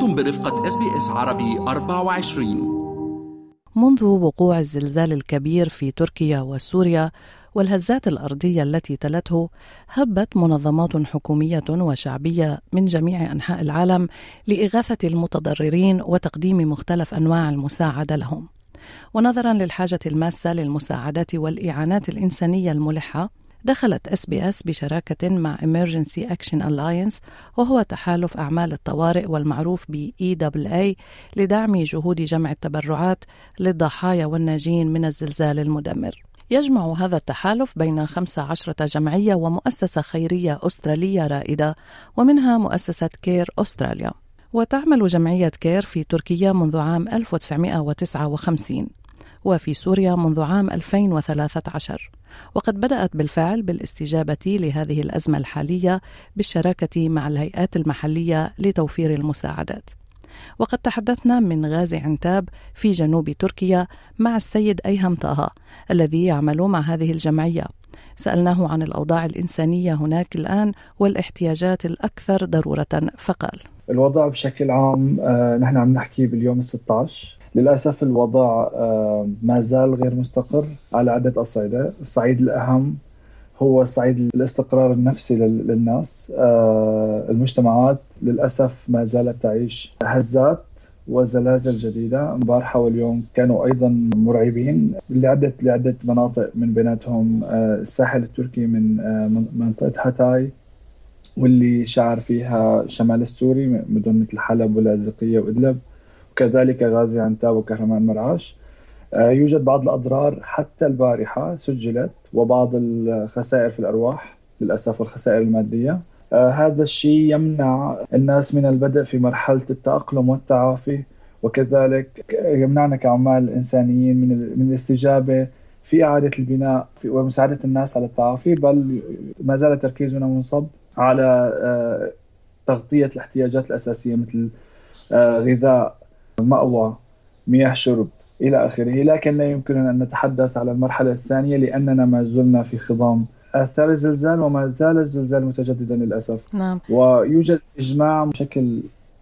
أنتم برفقة SBS عربي 24 منذ وقوع الزلزال الكبير في تركيا وسوريا والهزات الأرضية التي تلته هبت منظمات حكومية وشعبية من جميع أنحاء العالم لإغاثة المتضررين وتقديم مختلف أنواع المساعدة لهم. ونظرا للحاجة الماسة للمساعدات والإعانات الإنسانية الملحة دخلت SBS بشراكة مع Emergency Action Alliance وهو تحالف أعمال الطوارئ والمعروف ب EAA لدعم جهود جمع التبرعات للضحايا والناجين من الزلزال المدمر. يجمع هذا التحالف بين 15 جمعية ومؤسسة خيرية أسترالية رائدة ومنها مؤسسة كير أستراليا وتعمل جمعية كير في تركيا منذ عام 1959 وفي سوريا منذ عام 2013 وقد بدأت بالفعل بالاستجابة لهذه الأزمة الحالية بالشراكة مع الهيئات المحلية لتوفير المساعدات. وقد تحدثنا من غازي عنتاب في جنوب تركيا مع السيد أيهم طه الذي يعمل مع هذه الجمعية. سألناه عن الأوضاع الإنسانية هناك الآن والإحتياجات الأكثر ضرورة فقال الوضع بشكل عام آه، نحن عم نحكي باليوم ال 16 للأسف الوضع آه، ما زال غير مستقر على عدة أصعدة. الصعيد الأهم هو صعيد الاستقرار النفسي للناس. آه، المجتمعات للأسف ما زالت تعيش هزات وزلازل جديدة. امبارحة واليوم كانوا أيضا مرعبين لعدة لعدة مناطق من بيناتهم. الساحل التركي من منطقة هاتاي. واللي شعر فيها الشمال السوري مدن مثل حلب واللاذقية وإدلب. وكذلك غازي عنتاب وكهرمان مرعاش. آه، يوجد بعض الأضرار حتى البارحة سجلت وبعض الخسائر في الأرواح للأسف والخسائر المادية. آه، هذا الشيء يمنع الناس من البدء في مرحلة التأقلم والتعافي. وكذلك يمنعنا كعمال إنسانيين من من الاستجابة في إعادة البناء ومساعدة الناس على التعافي بل ما زال تركيزنا منصب على آه، تغطية الاحتياجات الأساسية مثل غذاء مأوى مياه شرب إلى آخره. لكن لا يمكننا أن نتحدث على المرحلة الثانية لأننا ما زلنا في خضام. آثار الزلزال وما زال الزلزال متجددا للأسف. نعم. ويوجد إجماع بشكل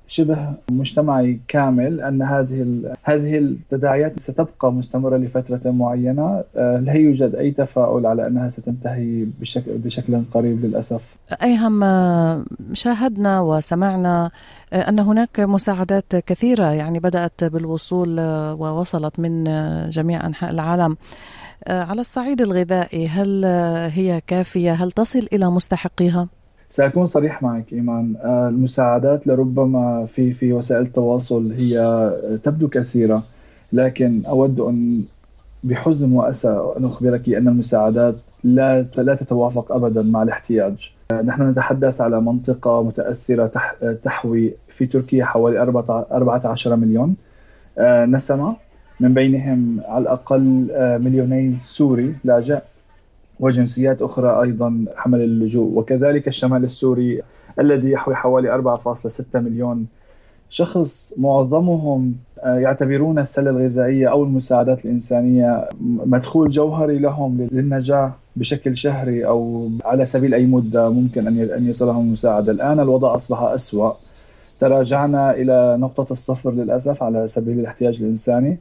شبه مجتمعي كامل أن هذه هذه التداعيات ستبقى مستمرة لفترة معينة آه، لا يوجد أي تفاؤل على أنها ستنتهي بشكل بشكل قريب للأسف. أيهم آه، شاهدنا وسمعنا آه، أن هناك مساعدات كثيرة يعني بدأت بالوصول ووصلت من جميع أنحاء العالم. على الصعيد الغذائي هل هي كافية؟ هل تصل إلى مستحقيها؟ سأكون صريح معك إيمان. آه، المساعدات لربما في في وسائل التواصل هي تبدو كثيرة لكن أود أن بحزن وأسى أن أخبرك أن المساعدات لا لا تتوافق أبدا مع الاحتياج. آه، نحن نتحدث على منطقة متأثرة تحوي في تركيا حوالي 14 مليون. آه، نسمة من بينهم على الأقل مليونين سوري لاجئ. وجنسيات أخرى أيضا حمل اللجوء. وكذلك الشمال السوري الذي يحوي حوالي 4.6 مليون شخص معظمهم آه، يعتبرون السلة الغذائية أو المساعدات الإنسانية مدخول جوهري لهم للنجاة بشكل شهري أو على سبيل أي مدة ممكن أن يصلهم المساعدة الآن الوضع أصبح أسوأ. تراجعنا إلى نقطة الصفر للأسف على سبيل الاحتياج الإنساني.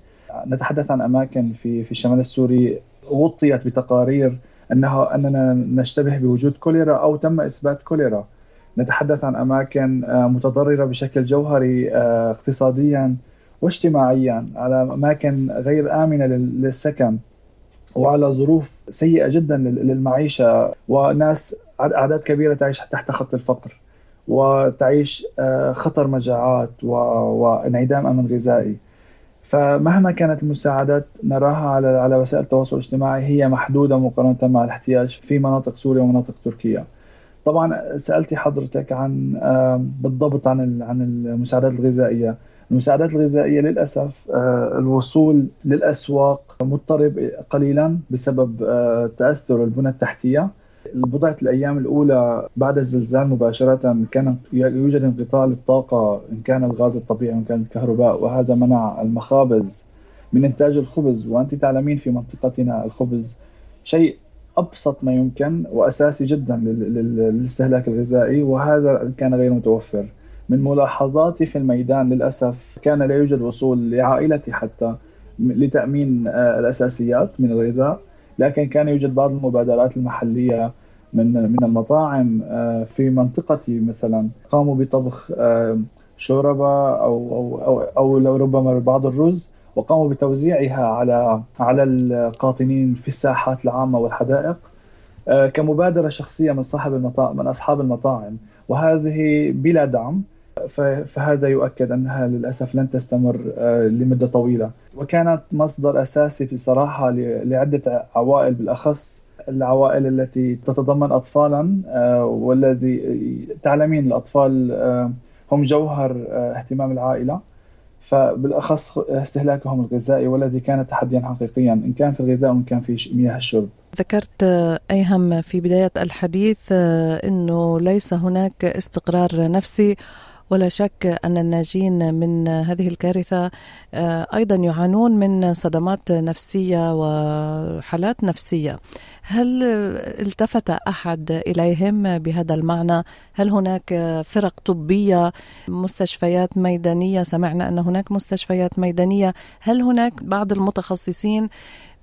نتحدث عن أماكن في في الشمال السوري غطيت بتقارير انه أننا نشتبه بوجود كوليرا أو تم إثبات كوليرا. نتحدث عن أماكن آه، متضررة بشكل جوهري آه، اقتصاديا واجتماعيا على أماكن غير آمنة للسكن وعلى ظروف سيئة جدا للمعيشة وناس أعداد كبيرة تعيش تحت خط الفقر وتعيش آه، خطر مجاعات وانعدام أمن غذائي. فمهما كانت المساعدات نراها على على وسائل التواصل الاجتماعي هي محدودة مقارنة مع الاحتياج في مناطق سوريا ومناطق تركيا. طبعا سألتي حضرتك عن بالضبط عن عن المساعدات الغذائية. المساعدات الغذائية للأسف آه، الوصول للأسواق مضطرب قليلا بسبب آه، تأثر البنى التحتية بضعة الأيام الأولى بعد الزلزال مباشرة كان يوجد انقطاع للطاقة إن كان الغاز الطبيعي وإن كان الكهرباء وهذا منع المخابز من إنتاج الخبز. وأنت تعلمين في منطقتنا الخبز شيء أبسط ما يمكن وأساسي جدا للاستهلاك الغذائي وهذا كان غير متوفر. من ملاحظاتي في الميدان للأسف كان لا يوجد وصول لعائلتي حتى لتأمين الأساسيات من الغذاء. لكن كان يوجد بعض المبادرات المحلية من من المطاعم آه، في منطقتي مثلا. قاموا بطبخ آه، شوربة أو أو أو, أو لو ربما بعض الرز وقاموا بتوزيعها على على القاطنين في الساحات العامة والحدائق كمبادرة شخصية من صاحب المطاعم من أصحاب المطاعم. وهذه بلا دعم. فهذا يؤكد أنها للأسف لن تستمر آه، لمدة طويلة وكانت مصدر أساسي بصراحه لعدة عوائل بالأخص العوائل التي تتضمن اطفالا آه، والذي تعلمين الأطفال آه، هم جوهر اهتمام العائلة فبالأخص استهلاكهم الغذائي والذي كان تحديا حقيقيا إن كان في الغذاء وإن كان في مياه الشرب. ذكرت أيهم في بداية الحديث إنه ليس هناك استقرار نفسي ولا شك أن الناجين من هذه الكارثة آه، أيضا يعانون من صدمات نفسية وحالات نفسية. هل التفت أحد إليهم بهذا المعنى؟ هل هناك فرق طبية مستشفيات ميدانية؟ سمعنا أن هناك مستشفيات ميدانية. هل هناك بعض المتخصصين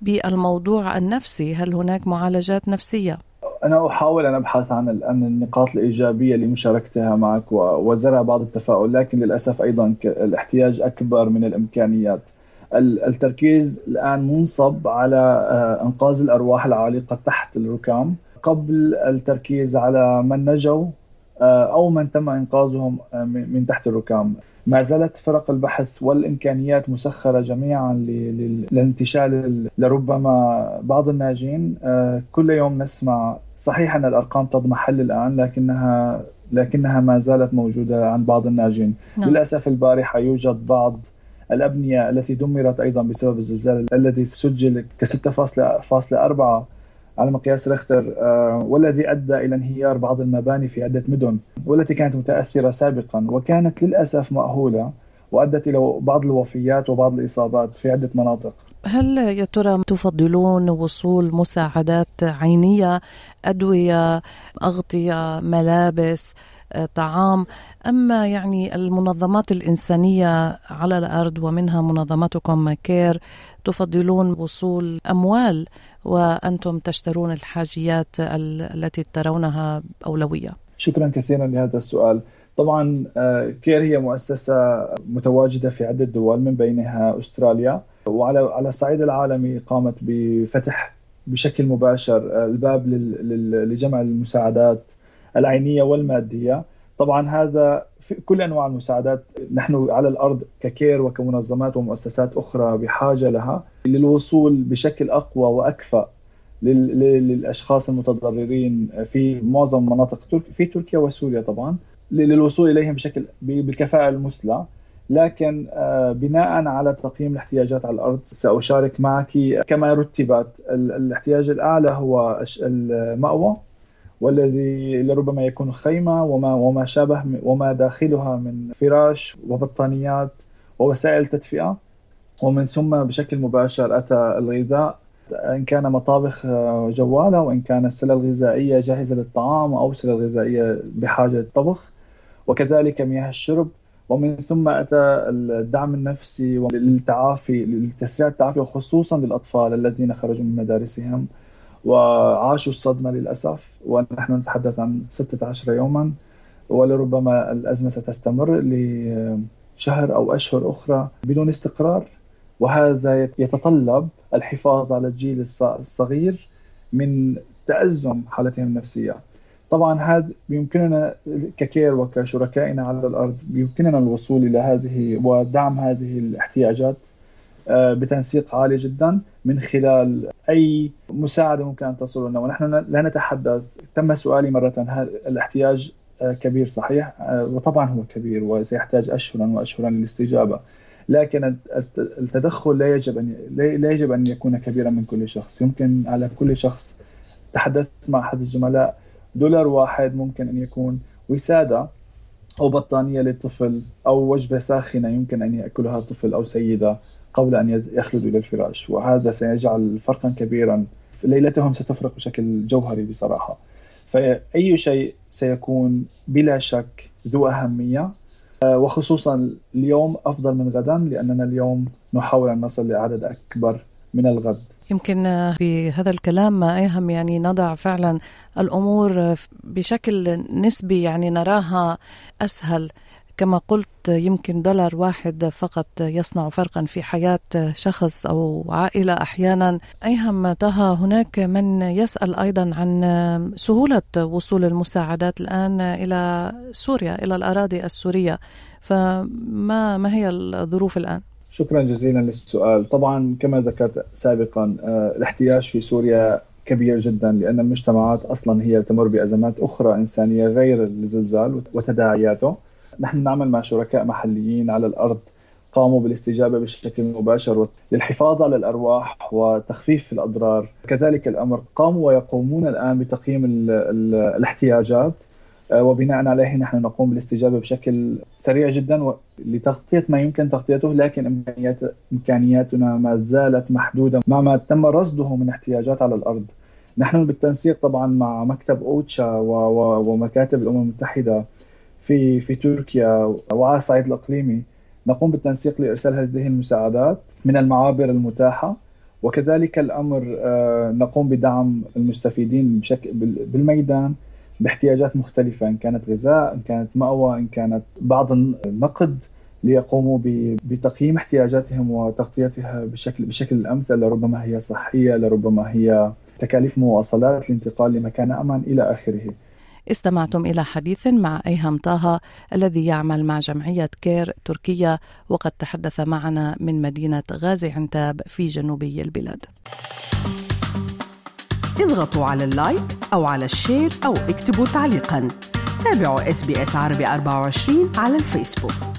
بالموضوع النفسي؟ هل هناك معالجات نفسية؟ أنا أحاول أن أبحث عن عن النقاط الإيجابية اللي مشاركتها معك وزرع بعض التفاؤل لكن للأسف أيضا الاحتياج أكبر من الإمكانيات. التركيز الآن منصب على آه، إنقاذ الأرواح العالقة تحت الركام. قبل التركيز على من نجوا آه، أو من تم إنقاذهم آه، من تحت الركام. ما زالت فرق البحث والإمكانيات مسخرة جميعا للانتشال لربما بعض الناجين كل يوم نسمع صحيح أن الأرقام تضمحل الآن لكنها لكنها ما زالت موجودة عند بعض الناجين نعم. للأسف البارحة يوجد بعض الأبنية التي دمرت أيضا بسبب الزلزال الذي سجل ك 6.4 على مقياس ريختر آه، والذي أدى إلى انهيار بعض المباني في عدة مدن والتي كانت متأثرة سابقا وكانت للأسف مأهولة وأدت إلى بعض الوفيات وبعض الإصابات في عدة مناطق. هل يا ترى تفضلون وصول مساعدات عينية أدوية أغطية ملابس طعام أما يعني المنظمات الإنسانية على الأرض ومنها منظمتكم كير تفضلون وصول أموال وأنتم تشترون الحاجيات التي ترونها أولوية. شكرا كثيرا لهذا السؤال. طبعا آه، كير هي مؤسسة متواجدة في عدة دول من بينها أستراليا. وعلى على الصعيد العالمي قامت بفتح بشكل مباشر آه، الباب لجمع المساعدات العينية والمادية. طبعا هذا في كل أنواع المساعدات نحن على الأرض ككير وكمنظمات ومؤسسات أخرى بحاجة لها للوصول بشكل أقوى وأكفأ للأشخاص المتضررين في معظم مناطق تركيا في تركيا وسوريا طبعا للوصول إليهم بشكل بالكفاءة المثلى. لكن آه، بناء على تقييم الاحتياجات على الأرض سأشارك معك كما رتبت الاحتياج الأعلى هو المأوى. والذي لربما يكون خيمة وما وما شابه وما داخلها من فراش وبطانيات ووسائل تدفئة. ومن ثم بشكل مباشر أتى الغذاء. إن كان مطابخ آه، جوالة وإن كان السلة الغذائية جاهزة للطعام أو سله غذائيه بحاجة للطبخ. وكذلك مياه الشرب. ومن ثم أتى الدعم النفسي للتعافي لتسريع التعافي وخصوصا للأطفال الذين خرجوا من مدارسهم. وعاشوا الصدمة للأسف ونحن نتحدث عن 16 يوما ولربما الأزمة ستستمر لشهر أو أشهر أخرى بدون استقرار. وهذا يتطلب الحفاظ على الجيل الصغير من تأزم حالتهم النفسية. طبعا هذا بيمكننا ككير وكشركائنا على الأرض بيمكننا الوصول إلى هذه ودعم هذه الاحتياجات آه، بتنسيق عالي جدا من خلال أي مساعدة ممكن أن تصل لنا. ونحن لا نتحدث. تم سؤالي مرة. هل الاحتياج آه، كبير؟ صحيح. آه، وطبعا هو كبير وسيحتاج اشهرا واشهرا للاستجابة. لكن التدخل لا يجب أن لا يجب أن يكون كبيرا من كل شخص. يمكن على كل شخص. تحدثت مع أحد الزملاء. دولار واحد ممكن أن يكون. وسادة أو بطانية للطفل أو وجبة ساخنة يمكن أن يأكلها طفل أو سيدة. قبل أن يخلدوا إلى الفراش وهذا سيجعل فرقا كبيرا ليلتهم ستفرق بشكل جوهري بصراحة. فأي شيء سيكون بلا شك ذو أهمية وخصوصا اليوم أفضل من غدا لأننا اليوم نحاول أن نصل لعدد أكبر من الغد. يمكن في هذا الكلام أيهم يعني نضع فعلا الأمور بشكل نسبي يعني نراها أسهل. كما قلت يمكن دولار واحد فقط يصنع فرقا في حياة شخص أو عائلة أحيانا. أيهم طه هناك من يسأل أيضا عن سهولة وصول المساعدات الآن إلى سوريا إلى الأراضي السورية. فما ما هي الظروف الآن؟ شكرا جزيلا للسؤال. طبعا كما ذكرت سابقا آه، الاحتياج في سوريا كبير جدا لأن المجتمعات أصلا هي تمر بأزمات أخرى إنسانية غير الزلزال وتداعياته. نحن نعمل مع شركاء محليين على الأرض قاموا بالاستجابة بشكل مباشر للحفاظ على الأرواح وتخفيف الأضرار كذلك الأمر قاموا ويقومون الآن بتقييم ال ال الاحتياجات آه، وبناء عليه نحن نقوم بالاستجابة بشكل سريع جدا لتغطية ما يمكن تغطيته لكن امكانيات إمكانياتنا ما زالت محدودة مع ما تم رصده من احتياجات على الأرض. نحن بالتنسيق طبعا مع مكتب أوتشا ومكاتب الأمم المتحدة في في تركيا وعلى الصعيد الإقليمي نقوم بالتنسيق لإرسال هذه المساعدات من المعابر المتاحة وكذلك الأمر آه، نقوم بدعم المستفيدين بشكل بالميدان باحتياجات مختلفة إن كانت غذاء إن كانت مأوى إن كانت بعض النقد ليقوموا بتقييم احتياجاتهم وتغطيتها بشكل بشكل الامثل لربما هي صحية لربما هي تكاليف مواصلات الانتقال لمكان أمان إلى آخره. استمعتم إلى حديث مع ايهم طه الذي يعمل مع جمعية كير تركيا وقد تحدث معنا من مدينة غازي عنتاب في جنوبي البلاد. اضغطوا على ال like أو على ال share أو اكتبوا تعليقا تابعوا إس عربي 24 على الفيسبوك